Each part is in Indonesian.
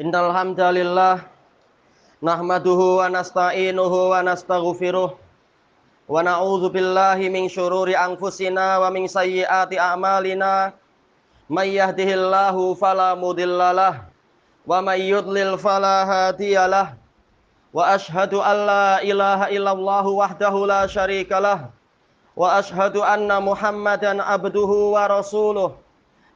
Innal hamdalillah nahmaduhu wa nasta'inuhu wa nastaghfiruh wa na'udzu billahi min syururi anfusina wa min sayyiati a'malina. May yahdihillahu fala mudhillalah wa may yudlil fala hadiyalah wa ashhadu an la ilaha illallah wahdahu la syarikalah wa ashhadu anna muhammadan abduhu wa rasuluh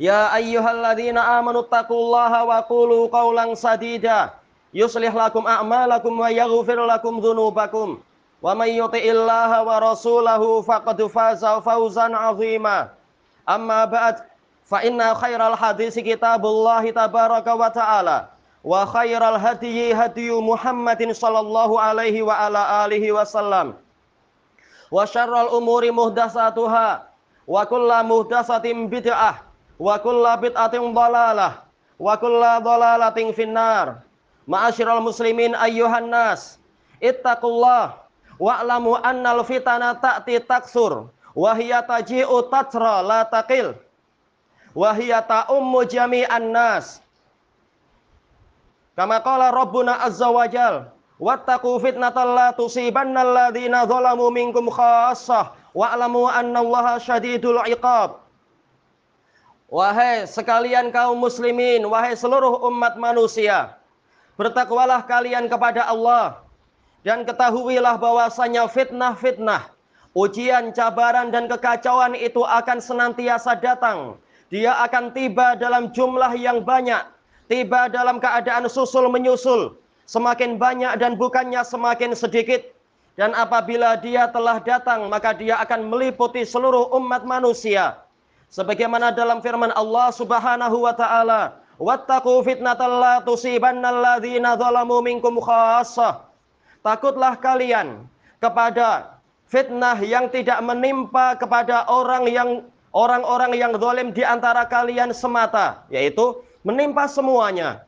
يا أيها الذين آمنوا اتقوا الله وقولوا قولا سديدا يصلح لكم أعمالكم ويغفر لكم ذنوبكم ومن يطع الله ورسوله فقد فاز فوزا عظيما أما بعد فإن خير الحديث كتاب الله تبارك وتعالى وخير الهدي هدي محمد صلى الله عليه وعلى آله وسلم وشر الأمور مهدساتها وكل مهدسة بدعة wa kulla bid'atin dhalalah wa kulla dhalalatin finnar. Ma'asyiral muslimin ayyuhan nas ittaqullah wa'lamu annal fitana ta'ti taksur wa hiya taji'u tatra la taqil wa hiya ta'ummu jami'an nas. Kama qala rabbuna azza wa jal wattaqu fitnatan la tusibanna alladhina zalamu minkum khassah wa'lamu anna allaha syadidul iqab Wahai sekalian kaum muslimin, wahai seluruh umat manusia, bertakwalah kalian kepada Allah dan ketahuilah bahwasanya fitnah-fitnah, ujian, cabaran dan kekacauan itu akan senantiasa datang. Dia akan tiba dalam jumlah yang banyak, tiba dalam keadaan susul menyusul, semakin banyak dan bukannya semakin sedikit. Dan apabila dia telah datang, maka dia akan meliputi seluruh umat manusia sebagaimana dalam firman Allah Subhanahu wa taala wattaqu fitnatal la tusibannal zalamu minkum khassah. Takutlah kalian kepada fitnah yang tidak menimpa kepada orang yang orang-orang yang zalim di antara kalian semata yaitu menimpa semuanya.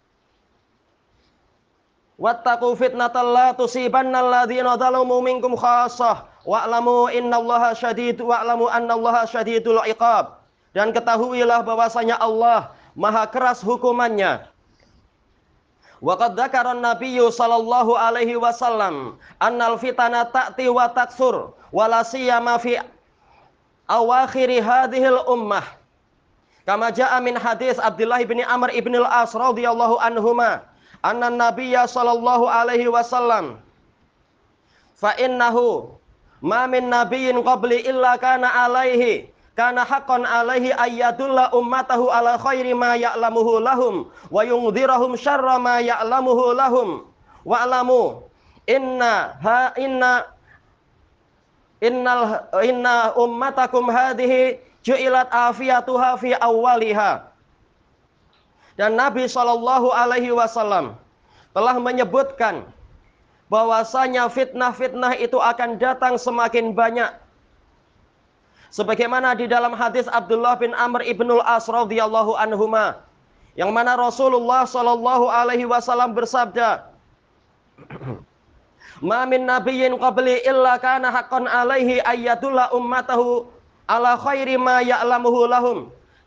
Wattaqu fitnatal la tusibannal ladzina zalamu minkum khassah. Wa'lamu innallaha syadid wa'lamu annallaha syadidul iqab dan ketahuilah bahwasanya Allah maha keras hukumannya. Waqad dzakara an-nabiyyu sallallahu alaihi wasallam annal fitana ta'ti wa taksur wala siyama fi awakhir hadhil ummah. Kama jaa min hadis Abdullah bin Amr ibn al-As radhiyallahu anhuma anna nabiyya sallallahu alaihi wasallam fa innahu ma min nabiyyin qabli illa kana alaihi karena hakon alaihi ayyadulla ummatahu ala khairi ma ya'lamuhu lahum wa yungdhirahum syarra ma ya'lamuhu lahum. Wa alamu inna ha inna innal inna ummatakum hadhihi ju'ilat afiyatuha fi awwaliha. Dan Nabi Shallallahu alaihi wasallam telah menyebutkan bahwasanya fitnah-fitnah itu akan datang semakin banyak Sebagaimana di dalam hadis Abdullah bin Amr ibnul As radhiyallahu anhuma yang mana Rasulullah sallallahu alaihi wasallam bersabda Ma min nabiyyin qabli illa kana haqqan alaihi ayyatulla ummatahu ala khairi ma ya'lamuhu lahum.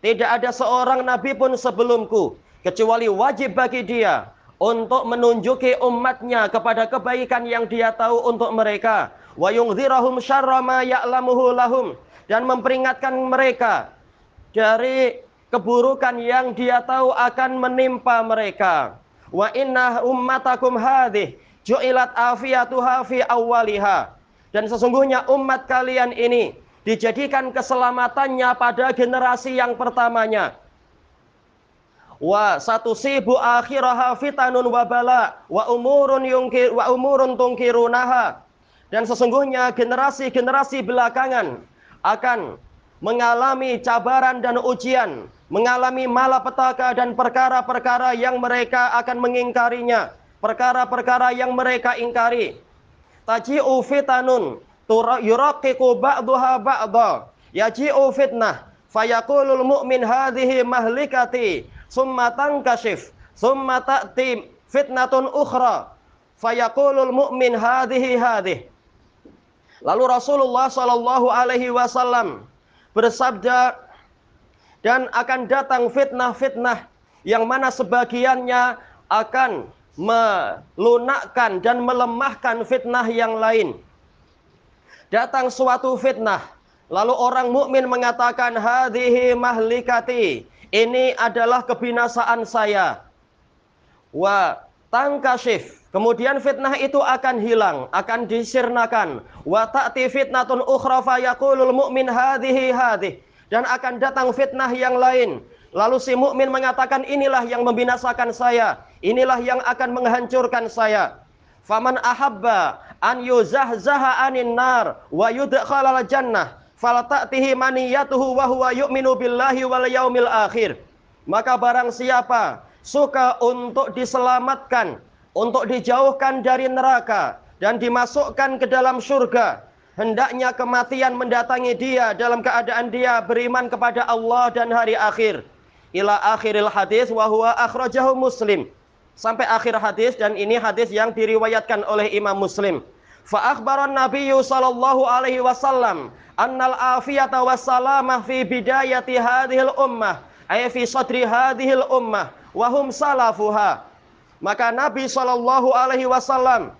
Tidak ada seorang nabi pun sebelumku kecuali wajib bagi dia untuk menunjuki umatnya kepada kebaikan yang dia tahu untuk mereka. Wa yungzirahum syarra ma ya'lamuhu lahum dan memperingatkan mereka dari keburukan yang dia tahu akan menimpa mereka. Wa inna ummatakum hadih ju'ilat afiyatuha fi awwaliha. Dan sesungguhnya umat kalian ini dijadikan keselamatannya pada generasi yang pertamanya. Wa satu sibu akhiraha fitanun wa bala wa umurun yungkir wa umurun tungkirunaha. Dan sesungguhnya generasi-generasi belakangan akan mengalami cabaran dan ujian, mengalami malapetaka dan perkara-perkara yang mereka akan mengingkarinya perkara-perkara yang mereka ingkari. Taji'u fitanun yuraqiqu ba'daha ba'dha. Yaji'u fitnah fayaqulul mu'min hadhihi mahlikati summa tankashif summa ta'ti fitnatun ukhra fayaqulul mu'min hadhihi hadhih. Lalu Rasulullah Shallallahu alaihi wasallam bersabda dan akan datang fitnah-fitnah yang mana sebagiannya akan melunakkan dan melemahkan fitnah yang lain. Datang suatu fitnah, lalu orang mukmin mengatakan hadhihi mahlikati, ini adalah kebinasaan saya. Wa tangkashif, Kemudian fitnah itu akan hilang, akan disirnakan. Wa ta'ti fitnatun ukhra fa yaqulul mu'min hadhihi hadhih. Dan akan datang fitnah yang lain. Lalu si mukmin mengatakan inilah yang membinasakan saya. Inilah yang akan menghancurkan saya. Faman ahabba an yuzahzaha anin nar wa yudkhalal jannah falata'tihi maniyatuhu wa huwa yu'minu billahi wal yaumil akhir. Maka barang siapa suka untuk diselamatkan, untuk dijauhkan dari neraka dan dimasukkan ke dalam surga, hendaknya kematian mendatangi dia dalam keadaan dia beriman kepada Allah dan hari akhir. Ila akhiril hadis wa huwa akhrajahu Muslim sampai akhir hadis dan ini hadis yang diriwayatkan oleh Imam Muslim. Fa akhbaran Nabiyyu sallallahu alaihi wasallam annal afiyata wassalamah fi bidayati hadhil ummah ay fi sadri hadhil ummah wa hum salafuha. Maka Nabi sallallahu alaihi wasallam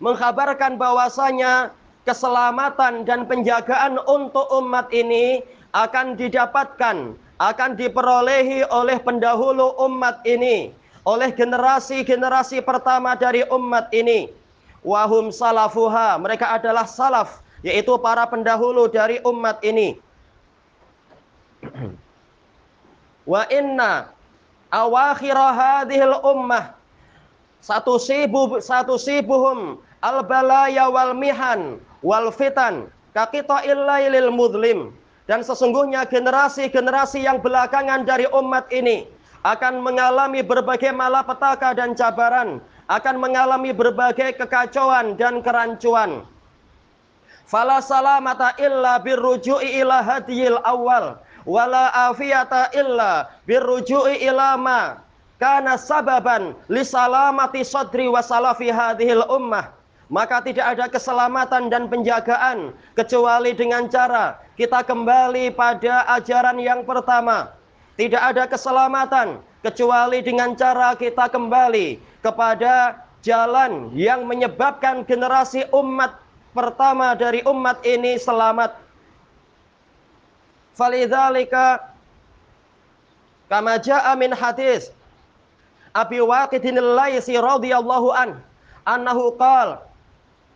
mengkabarkan bahwasanya keselamatan dan penjagaan untuk umat ini akan didapatkan, akan diperolehi oleh pendahulu umat ini oleh generasi-generasi pertama dari umat ini. Wahum salafuha, mereka adalah salaf, yaitu para pendahulu dari umat ini. Wa inna awakhira hadhil ummah. Satu sibu satu sibuhum. Al balaya wal mihan wal fitan. Kakita illailil mudlim dan sesungguhnya generasi-generasi yang belakangan dari umat ini akan mengalami berbagai malapetaka dan cabaran, akan mengalami berbagai kekacauan dan kerancuan. Fala salamata illa birruju'i ila hadiyil awal, wala afiyata illa birruju'i ila ma kana sababan li salamati sadri wa salafi hadhil ummah. Maka tidak ada keselamatan dan penjagaan kecuali dengan cara kita kembali pada ajaran yang pertama, tidak ada keselamatan kecuali dengan cara kita kembali kepada jalan yang menyebabkan generasi umat pertama dari umat ini selamat. Falidzalika kama jaa min hadis Abi Waqidin al-Laisi radhiyallahu an annahu qala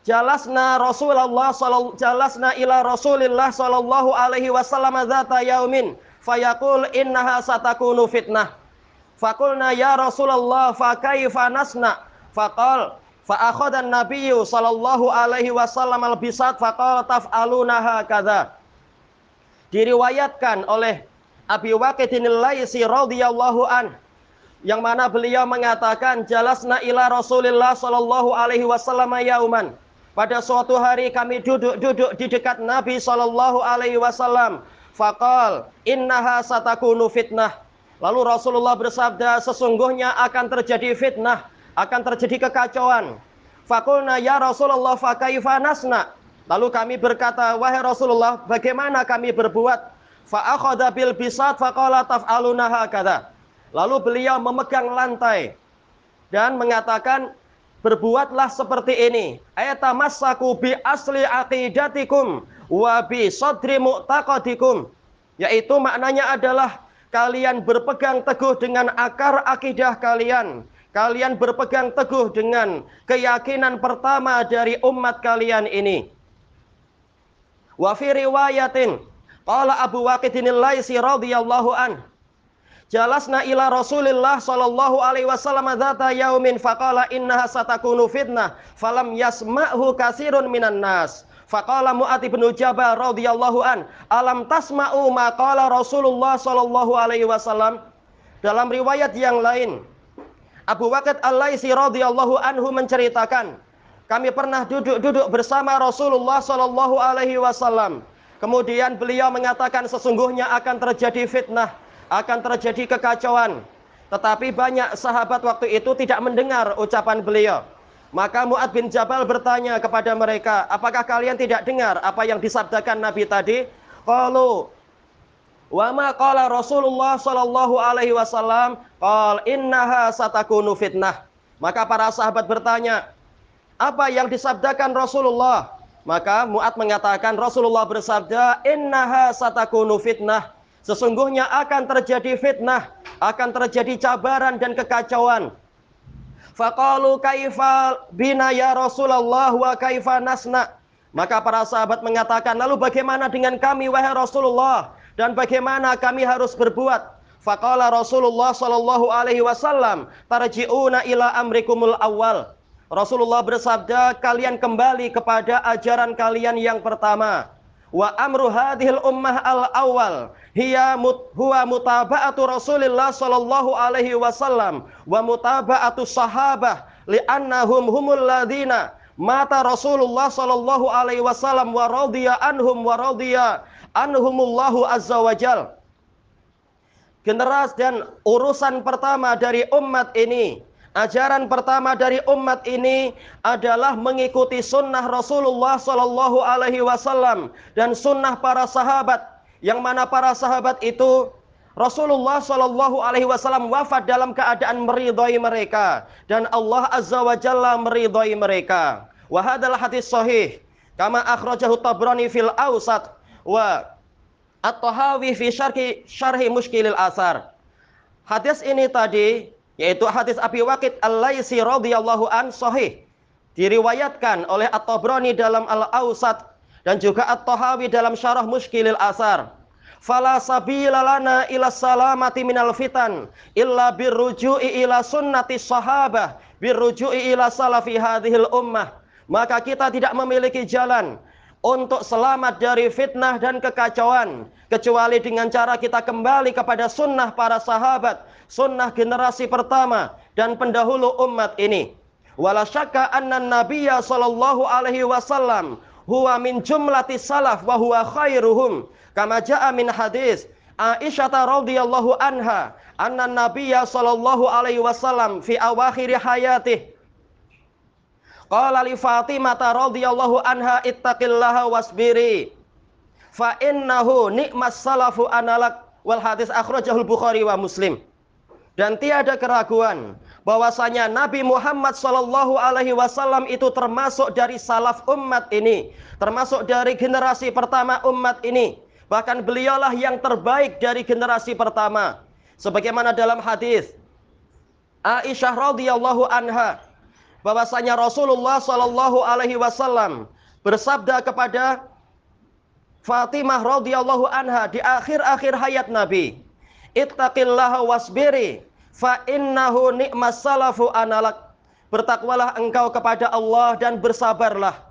jalasna Rasulullah sallallahu jalasna ila Rasulillah sallallahu alaihi wasallam dzata yaumin fayaqul innaha satakunu fitnah. Fakulna ya Rasulullah fa kaifa nasna? Faqal fa akhadha an-nabiyyu sallallahu alaihi wasallam al-bisat faqala taf'alunaha kadza. Diriwayatkan oleh Abi Waqidin al-Laisi radhiyallahu an yang mana beliau mengatakan jalasna ila Rasulillah sallallahu alaihi wasallam yauman. Pada suatu hari kami duduk-duduk di dekat Nabi sallallahu alaihi wasallam Fakal innaha satakunu fitnah. Lalu Rasulullah bersabda sesungguhnya akan terjadi fitnah, akan terjadi kekacauan. Fakulna ya Rasulullah fakaifa nasna. Lalu kami berkata, wahai Rasulullah, bagaimana kami berbuat? Fa'akhadha bil bisat faqala taf'aluna hakadha. Lalu beliau memegang lantai dan mengatakan, berbuatlah seperti ini. Ayatamassaku bi asli aqidatikum wa bi sadri mu'taqadikum yaitu maknanya adalah kalian berpegang teguh dengan akar akidah kalian. Kalian berpegang teguh dengan keyakinan pertama dari umat kalian ini. Wa fi riwayatin qala Abu Waqidin Laisi radhiyallahu an Jalasna ila Rasulillah sallallahu alaihi wasallam dzata yaumin faqala innaha satakunu fitnah falam yasma'hu kasirun minan nas. Faqala Mu'adz bin Jabal radhiyallahu an, "Alam tasma'u ma qala Rasulullah sallallahu alaihi wasallam?" Dalam riwayat yang lain, Abu Waqid Al-Laisi radhiyallahu anhu menceritakan, kami pernah duduk-duduk bersama Rasulullah sallallahu alaihi wasallam. Kemudian beliau mengatakan sesungguhnya akan terjadi fitnah akan terjadi kekacauan. Tetapi banyak sahabat waktu itu tidak mendengar ucapan beliau. Maka Mu'ad bin Jabal bertanya kepada mereka, apakah kalian tidak dengar apa yang disabdakan Nabi tadi? Qalu Wa ma qala Rasulullah sallallahu alaihi wasallam qal innaha satakunu fitnah. Maka para sahabat bertanya, apa yang disabdakan Rasulullah? Maka Mu'ad mengatakan Rasulullah bersabda, innaha satakunu fitnah. Sesungguhnya akan terjadi fitnah, akan terjadi cabaran dan kekacauan. Faqalu kaifa bina ya Rasulullah wa kaifa nasna. Maka para sahabat mengatakan, lalu bagaimana dengan kami wahai Rasulullah dan bagaimana kami harus berbuat? Faqala Rasulullah sallallahu alaihi wasallam, tarji'una ila amrikumul awal. Rasulullah bersabda, kalian kembali kepada ajaran kalian yang pertama. Wa amru hadhil ummah al awal hiya mut, huwa mutaba'atu Rasulillah sallallahu alaihi wasallam wa mutaba'atu sahabah li'annahum humul ladina mata Rasulullah sallallahu alaihi wasallam wa radiya anhum wa radiya anhumullahu azza wajal. Generasi dan urusan pertama dari umat ini Ajaran pertama dari umat ini adalah mengikuti sunnah Rasulullah Sallallahu Alaihi Wasallam dan sunnah para sahabat. Yang mana para sahabat itu Rasulullah Sallallahu Alaihi Wasallam wafat dalam keadaan meridhoi mereka dan Allah Azza wa Jalla meridhoi mereka. Wahadalah hadis sahih kama akhrajahu Tabrani fil Awsat wa At-Tahawi fi syarhi syarhi muskilil asar. Hadis ini tadi yaitu hadis Abi Waqid Al-Laisi radhiyallahu an sahih diriwayatkan oleh At-Tabrani dalam Al-Awsat dan juga At-Tahawi dalam Syarah Mushkilil Asar. Fala sabila lana ila salamati minal fitan illa birruju'i ila sunnati sahabah birruju'i ila salafi hadhil ummah. Maka kita tidak memiliki jalan untuk selamat dari fitnah dan kekacauan kecuali dengan cara kita kembali kepada sunnah para sahabat, sunnah generasi pertama dan pendahulu umat ini. Wala syakka anna nabiyya sallallahu alaihi wasallam huwa min jumlati salaf wa huwa khairuhum kama jaa min hadis Aisyah radhiyallahu anha anna nabiyya sallallahu alaihi wasallam fi awakhir hayatih Qala li Fatimah radhiyallahu anha ittaqillaha wasbiri. Fa innahu nikmas salafu analak wal hadis akhrajahul Bukhari wa Muslim. Dan tiada keraguan bahwasanya Nabi Muhammad sallallahu alaihi wasallam itu termasuk dari salaf umat ini, termasuk dari generasi pertama umat ini. Bahkan beliaulah yang terbaik dari generasi pertama. Sebagaimana dalam hadis Aisyah radhiyallahu anha bahwasanya Rasulullah Shallallahu alaihi wasallam bersabda kepada Fatimah radhiyallahu anha di akhir-akhir hayat Nabi, "Ittaqillaha wasbiri fa innahu ni'mas salafu analak." Bertakwalah engkau kepada Allah dan bersabarlah.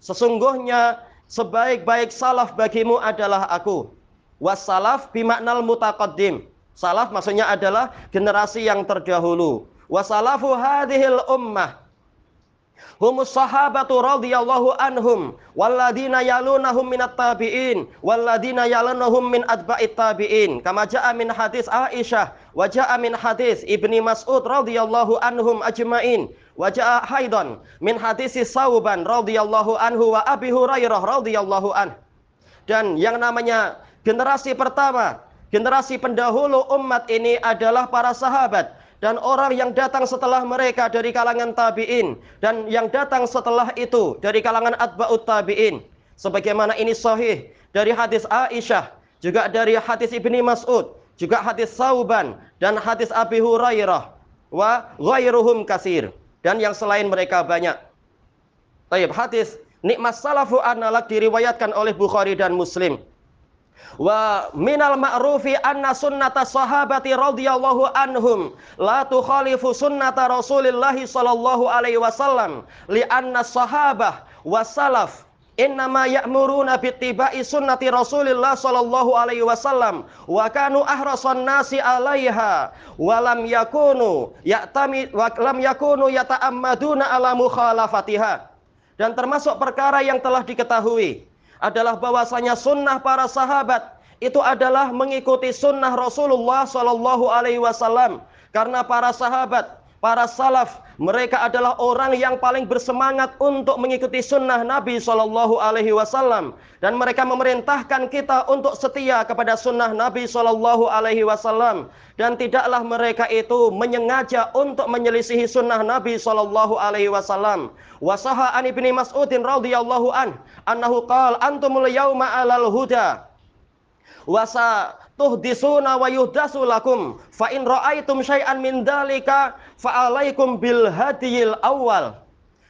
Sesungguhnya sebaik-baik salaf bagimu adalah aku. Wassalaf bimaknal mutaqaddim. Salaf maksudnya adalah generasi yang terdahulu wasalafu hadhil ummah humus sahabatu radhiyallahu anhum walladina yalunahum minat tabi'in walladina yalunahum min adba'it tabi'in. Kama ja'a min hadis Aisyah wa ja'a min hadis Ibni Mas'ud radhiyallahu anhum ajma'in wa ja'a haidan min hadis Sauban radhiyallahu anhu wa Abi Hurairah radhiyallahu an dan yang namanya generasi pertama generasi pendahulu umat ini adalah para sahabat dan orang yang datang setelah mereka dari kalangan tabi'in dan yang datang setelah itu dari kalangan atba'ut tabi'in sebagaimana ini sahih dari hadis Aisyah juga dari hadis Ibni Mas'ud juga hadis Sauban dan hadis Abi Hurairah wa ghairuhum kasir dan yang selain mereka banyak. Taib hadis nikmat salafu analak diriwayatkan oleh Bukhari dan Muslim. Wa minal ma'rufi anna sunnata sahabati radhiyallahu anhum la tukhalifu sunnata Rasulillah sallallahu alaihi wasallam li anna sahabah wa salaf innama ya'muruna bittiba'i sunnati Rasulillah sallallahu alaihi wasallam wa kanu ahrasan nasi 'alaiha wa lam yakunu ya'tami wa lam yakunu yata'ammaduna ala mukhalafatiha. Dan termasuk perkara yang telah diketahui adalah bahwasanya sunnah para sahabat itu adalah mengikuti sunnah Rasulullah sallallahu alaihi wasallam. Karena para sahabat para salaf mereka adalah orang yang paling bersemangat untuk mengikuti sunnah Nabi Shallallahu Alaihi Wasallam. Dan mereka memerintahkan kita untuk setia kepada sunnah Nabi Shallallahu Alaihi Wasallam. Dan tidaklah mereka itu menyengaja untuk menyelisihi sunnah Nabi Shallallahu Alaihi Wasallam. Wasaha an ibni Mas'udin radhiyallahu an annahu qal antumul yauma alal huda. Wasa tuhdisuna wa yuhdasu lakum. Fa in ra'aitum syai'an min dalika fa alaikum bil hadiyil awal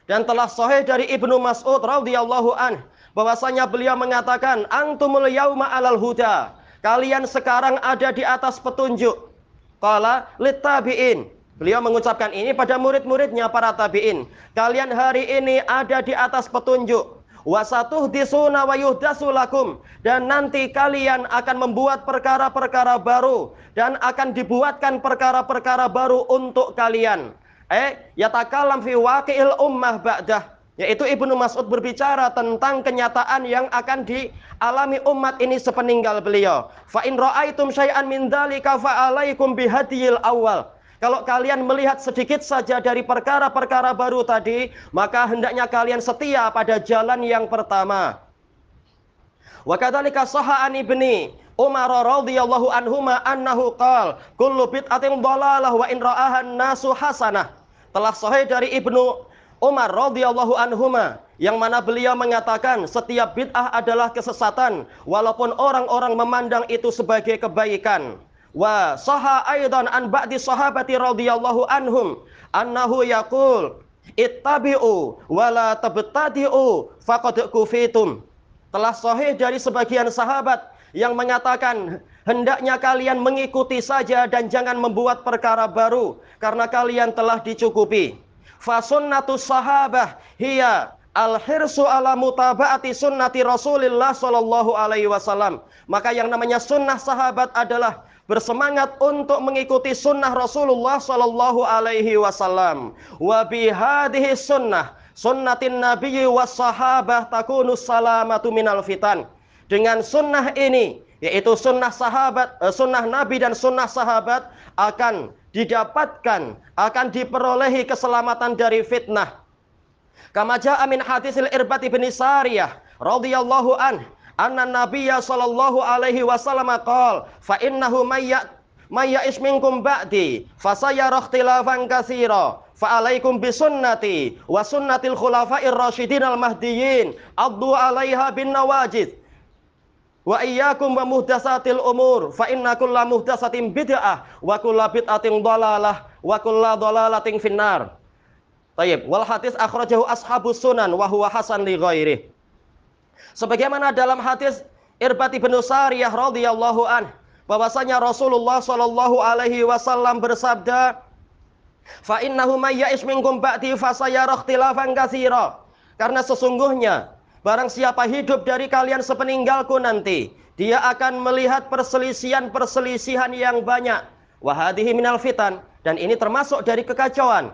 dan telah sahih dari Ibnu Mas'ud radhiyallahu an bahwasanya beliau mengatakan antumul yauma alal huda. Kalian sekarang ada di atas petunjuk. Qala litabiin Beliau mengucapkan ini pada murid-muridnya para tabi'in. Kalian hari ini ada di atas petunjuk wasatuh disuna wa lakum dan nanti kalian akan membuat perkara-perkara baru dan akan dibuatkan perkara-perkara baru untuk kalian. Eh, yatakalam fi waqi'il ummah ba'dah yaitu Ibnu Mas'ud berbicara tentang kenyataan yang akan dialami umat ini sepeninggal beliau. Fa in ra'aitum syai'an min dzalika fa alaikum bihadiyil awal. Kalau kalian melihat sedikit saja dari perkara-perkara baru tadi, maka hendaknya kalian setia pada jalan yang pertama. Wa kadzalika sahha an ibni Umar radhiyallahu anhuma annahu qal kullu bid'atin dhalalah wa in ra'ahan nasu hasanah. Telah sahih dari Ibnu Umar radhiyallahu anhuma yang mana beliau mengatakan setiap bid'ah adalah kesesatan walaupun orang-orang memandang itu sebagai kebaikan. Wa saha aidan an ba'di sahabati radhiyallahu anhum annahu yaqul ittabi'u wa la tabtadi'u faqad kufitum. Telah sahih dari sebagian sahabat yang mengatakan hendaknya kalian mengikuti saja dan jangan membuat perkara baru karena kalian telah dicukupi. Fa sunnatus sahabah hiya al-hirsu ala mutaba'ati sunnati Rasulillah sallallahu alaihi wasallam. Maka yang namanya sunnah sahabat adalah bersemangat untuk mengikuti sunnah Rasulullah Sallallahu Alaihi Wasallam. Wa bihadihi sunnah sunnatin Nabi was sahabah takunus salamatu minal fitan. Dengan sunnah ini, yaitu sunnah sahabat, eh, sunnah Nabi dan sunnah sahabat akan didapatkan, akan diperolehi keselamatan dari fitnah. Kama ja'a min hadisil Irbat bin Sariyah radhiyallahu an anna nabiyya sallallahu alaihi wasallam qol fa innahu mayya mayya isminkum ba'di fasayara ikhtilafan katsira fa alaikum bi sunnati wa sunnatil khulafa'ir rasyidin al mahdiyyin addu 'alaiha bin nawajid wa iyyakum wa muhdatsatil umur fa inna kulla muhdatsatin bid'ah wa kulla bid'atin dhalalah wa kulla dhalalatin finnar. Tayyib wal hadis akhrajahu ashabus sunan wa huwa hasan li ghairihi Sebagaimana dalam hadis Irbat bin Sariyah radhiyallahu an bahwasanya Rasulullah sallallahu alaihi wasallam bersabda Fa innahu may ya'ish minkum ba'di ikhtilafan katsira. Karena sesungguhnya barang siapa hidup dari kalian sepeninggalku nanti, dia akan melihat perselisihan-perselisihan yang banyak. Wa hadhihi minal fitan dan ini termasuk dari kekacauan.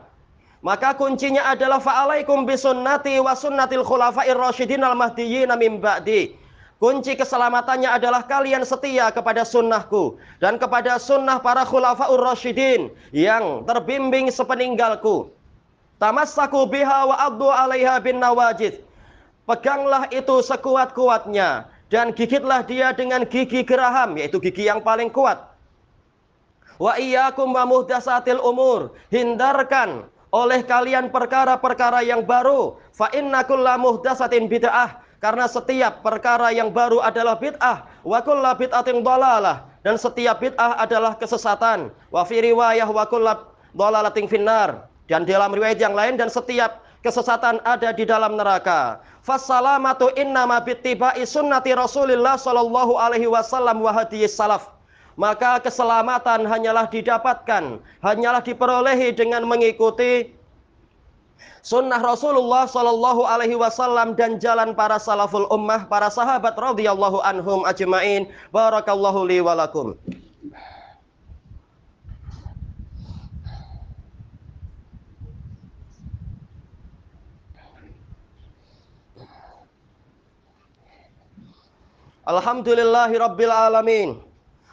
Maka kuncinya adalah fa'alaikum bisunnati wa sunnatil khulafa'ir rasyidin al mahdiyyin min ba'di. Kunci keselamatannya adalah kalian setia kepada sunnahku dan kepada sunnah para khulafaur rasyidin yang terbimbing sepeninggalku. Tamassaku biha wa addu 'alaiha bin nawajid. Peganglah itu sekuat-kuatnya dan gigitlah dia dengan gigi geraham yaitu gigi yang paling kuat. Wa iyyakum wa muhdatsatil umur. Hindarkan oleh kalian perkara-perkara yang baru fa inna kulla muhdatsatin bid'ah karena setiap perkara yang baru adalah bid'ah wa kullu bid'atin dhalalah dan setiap bid'ah adalah kesesatan. Wa fi riwayah wa kullu dhalalatin finnar. Dan dalam riwayat yang lain dan setiap kesesatan ada di dalam neraka. Fassalamatu innama bittiba'i sunnati Rasulillah sallallahu alaihi wasallam wa hadis salaf. Maka keselamatan hanyalah didapatkan, hanyalah diperolehi dengan mengikuti sunnah Rasulullah Shallallahu Alaihi Wasallam dan jalan para salaful ummah, para sahabat radhiyallahu anhum ajmain. Barakallahu li walakum. Alhamdulillahi rabbil alamin.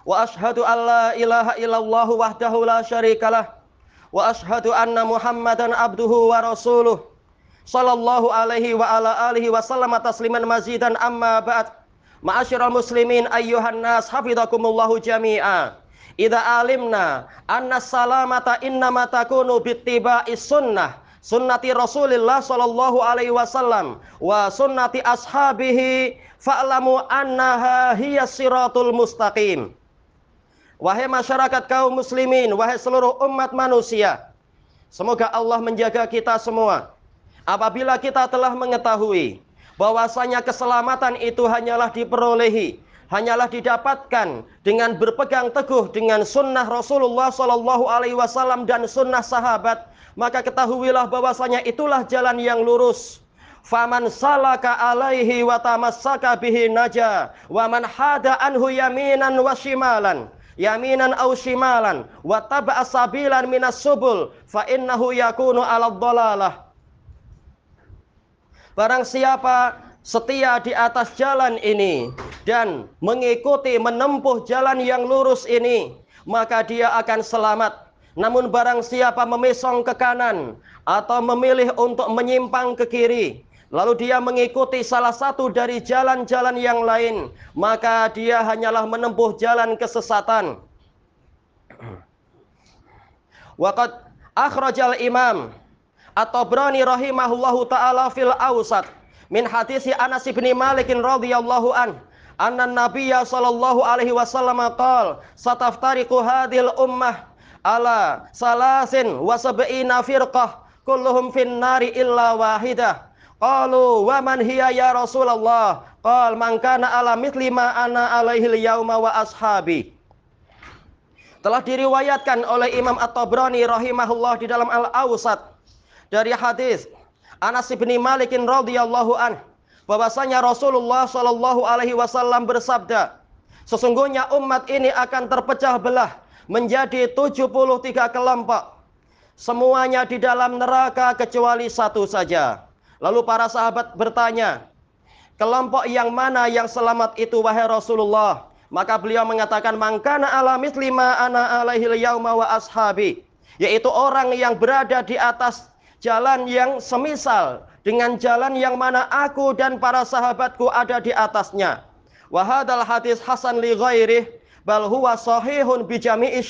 Wa ashhadu an la ilaha illallah wahdahu la syarikalah. Wa ashhadu anna Muhammadan abduhu wa rasuluh. Sallallahu alaihi wa ala alihi wa sallama tasliman mazidan amma ba'd. Ma'asyiral muslimin ayyuhan nas hafizakumullahu jami'a. Idza alimna anna salamata innama takunu bittiba'is sunnah sunnati Rasulillah sallallahu alaihi wasallam wa sunnati ashabihi fa'lamu annaha hiya siratul mustaqim Wahai masyarakat kaum muslimin, wahai seluruh umat manusia, semoga Allah menjaga kita semua. Apabila kita telah mengetahui bahwasanya keselamatan itu hanyalah diperolehi, hanyalah didapatkan dengan berpegang teguh dengan sunnah Rasulullah Shallallahu Alaihi Wasallam dan sunnah sahabat, maka ketahuilah bahwasanya itulah jalan yang lurus. Faman salaka alaihi wa tamassaka bihi naja wa man hada anhu yaminan wa shimalan yaminan aw shimalan wa taba'a sabilan minas subul fa innahu yakunu 'ala dhalalah. Barang siapa setia di atas jalan ini dan mengikuti menempuh jalan yang lurus ini maka dia akan selamat. Namun barang siapa memesong ke kanan atau memilih untuk menyimpang ke kiri lalu dia mengikuti salah satu dari jalan-jalan yang lain, maka dia hanyalah menempuh jalan kesesatan. Waqad akhrajal imam. Atau berani rahimahullahu taala fil awsat. Min hadisi Anas bin Malik radhiyallahu an. Anna nabiyya sallallahu alaihi wasallam qala sataftariqu hadhil ummah ala salasin wa sab'ina firqah kulluhum fin nari illa wahidah qalu wa man hiya ya rasulullah? Qal man kana ala mithli ma ana alaihi yauma wa ashabi. Telah diriwayatkan oleh Imam At-Tabrani rahimahullah di dalam Al-Awsat dari hadis Anas bin Malik radhiyallahu an bahwasanya Rasulullah Shallallahu alaihi wasallam bersabda sesungguhnya umat ini akan terpecah belah menjadi 73 kelompok semuanya di dalam neraka kecuali satu saja lalu para sahabat bertanya kelompok yang mana yang selamat itu wahai Rasulullah maka beliau mengatakan mangkana alamis lima ana alaihil yauma wa ashabi. Yaitu orang yang berada di atas jalan yang semisal dengan jalan yang mana aku dan para sahabatku ada di atasnya. Wahadal hadis hasan li ghairih bal huwa sahihun bi jami'i.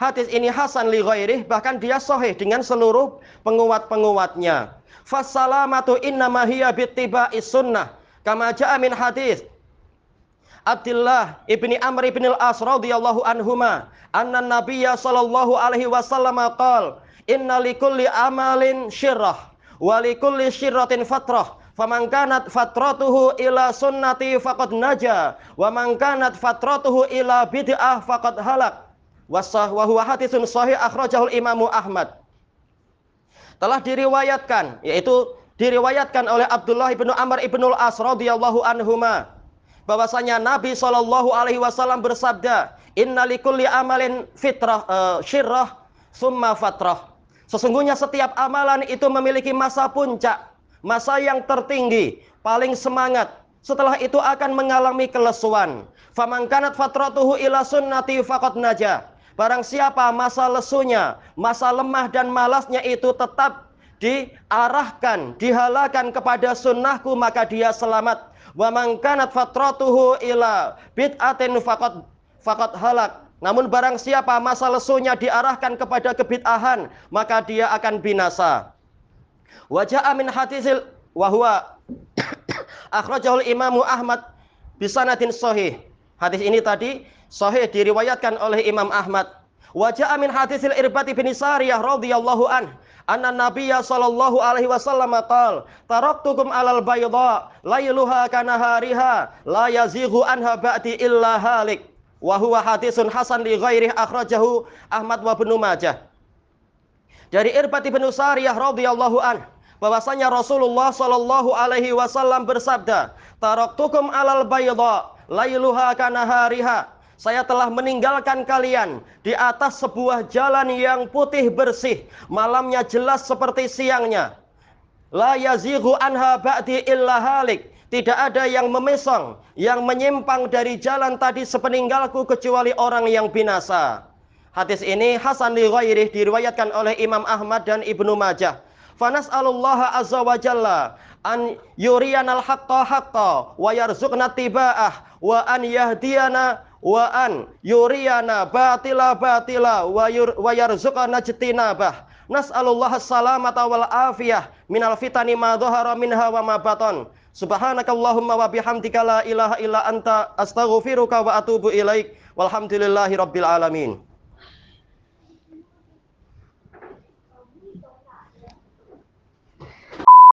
Hadis ini hasan li ghairih bahkan dia sahih dengan seluruh penguat-penguatnya. Fassalamatu innama hiya bittiba'is sunnah kama ja'a min hadis. Ibni Amr ibn al-As radhiyallahu anhuma anna nabiyya sallallahu alaihi wasallam qala inna likulli amalin syirrah wa likulli syirratin fatrah faman kanat fatratuhu ila sunnati faqad naja wa man kanat fatratuhu ila bid'ah faqad halak. Wasah wa huwa haditsun sahih akhrajahul imamu Ahmad telah diriwayatkan yaitu diriwayatkan oleh Abdullah ibnu Amr ibnu al-As radhiyallahu anhuma bahwasanya Nabi Shallallahu alaihi wasallam bersabda, "Inna likulli amalin fitrah uh, syirrah summa fatrah." Sesungguhnya setiap amalan itu memiliki masa puncak, masa yang tertinggi, paling semangat. Setelah itu akan mengalami kelesuan. Faman kanat fatratuhu ila sunnati faqad naja. Barang siapa masa lesunya, masa lemah dan malasnya itu tetap diarahkan, dihalakan kepada sunnahku maka dia selamat Wa man kanat fatratuhu ila bid'atin faqad faqad halak. Namun barang siapa masa lesunya diarahkan kepada kebid'ahan, maka dia akan binasa. Wa ja'a min hadisil wa huwa akhrajahul Imam Ahmad bisanadin sahih. Hadis ini tadi sahih diriwayatkan oleh Imam Ahmad. Wajah amin hadisil irbati bin Sariyah radhiyallahu an anna nabiyya sallallahu alaihi wasallam qal taraktukum alal bayda layluha kanahariha la yazighu anha ba'di illa halik wa huwa hadisun hasan li ghairi akhrajahu Ahmad wa Ibnu Majah dari Irbati bin Sariyah radhiyallahu an bahwasanya Rasulullah sallallahu alaihi wasallam bersabda taraktukum alal bayda lailuha kanahariha. Saya telah meninggalkan kalian di atas sebuah jalan yang putih bersih, malamnya jelas seperti siangnya. La yazighu anha ba'di illa halik. Tidak ada yang memesong, yang menyimpang dari jalan tadi sepeninggalku kecuali orang yang binasa. Hadis ini Hasan li ghairih diriwayatkan oleh Imam Ahmad dan Ibnu Majah. Fanas'alullaha azza wa jalla an yuriyanal haqqa haqqa wa yarzuqna tiba'ah wa an yahdiyana wa an yuriyana batila batila wa, yur, wa yarzuqana jtinabah. Nas'alullah salamata wal afiyah minal fitani ma dhahara minha wa ma batan. Subhanakallahumma wa bihamdika la ilaha illa anta astaghfiruka wa atubu ilaik. Walhamdulillahi rabbil alamin